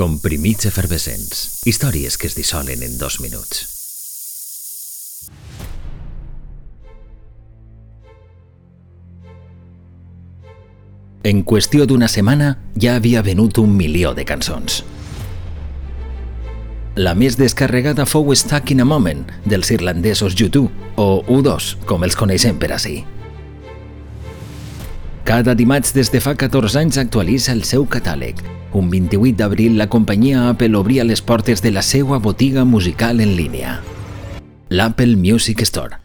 Comprimits efervescents. Històries que es dissolen en dos minuts. En qüestió d'una setmana ja havia venut un milió de cançons. La més descarregada fou Stuck in a Moment, dels irlandesos U2, o U2, com els coneixem per ací. Cada dimarts des de fa 14 anys actualitza el seu catàleg. Un 28 d'abril la companyia Apple obria les portes de la seva botiga musical en línia. L'Apple Music Store.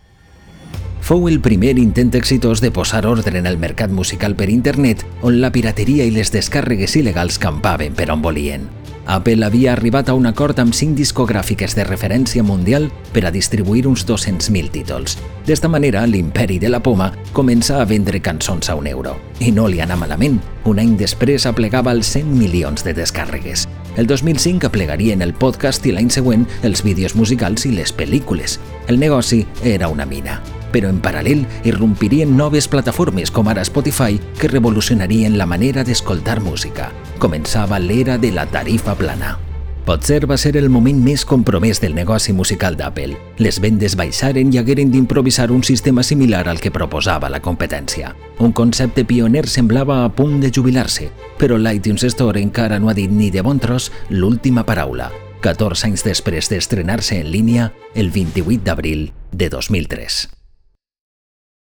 Fou el primer intent exitós de posar ordre en el mercat musical per internet on la pirateria i les descàrregues il·legals campaven per on volien. Apple havia arribat a un acord amb cinc discogràfiques de referència mundial per a distribuir uns 200.000 títols. D'esta manera, l'imperi de la poma comença a vendre cançons a un euro. I no li anà malament. Un any després aplegava els 100 milions de descàrregues. El 2005 aplegarien el podcast i l'any següent els vídeos musicals i les pel·lícules. El negoci era una mina però en paral·lel irrompirien noves plataformes com ara Spotify que revolucionarien la manera d'escoltar música. Començava l'era de la tarifa plana. Potser va ser el moment més compromès del negoci musical d'Apple. Les vendes baixaren i hagueren d'improvisar un sistema similar al que proposava la competència. Un concepte pioner semblava a punt de jubilar-se, però l'iTunes Store encara no ha dit ni de bon tros l'última paraula, 14 anys després d'estrenar-se en línia el 28 d'abril de 2003.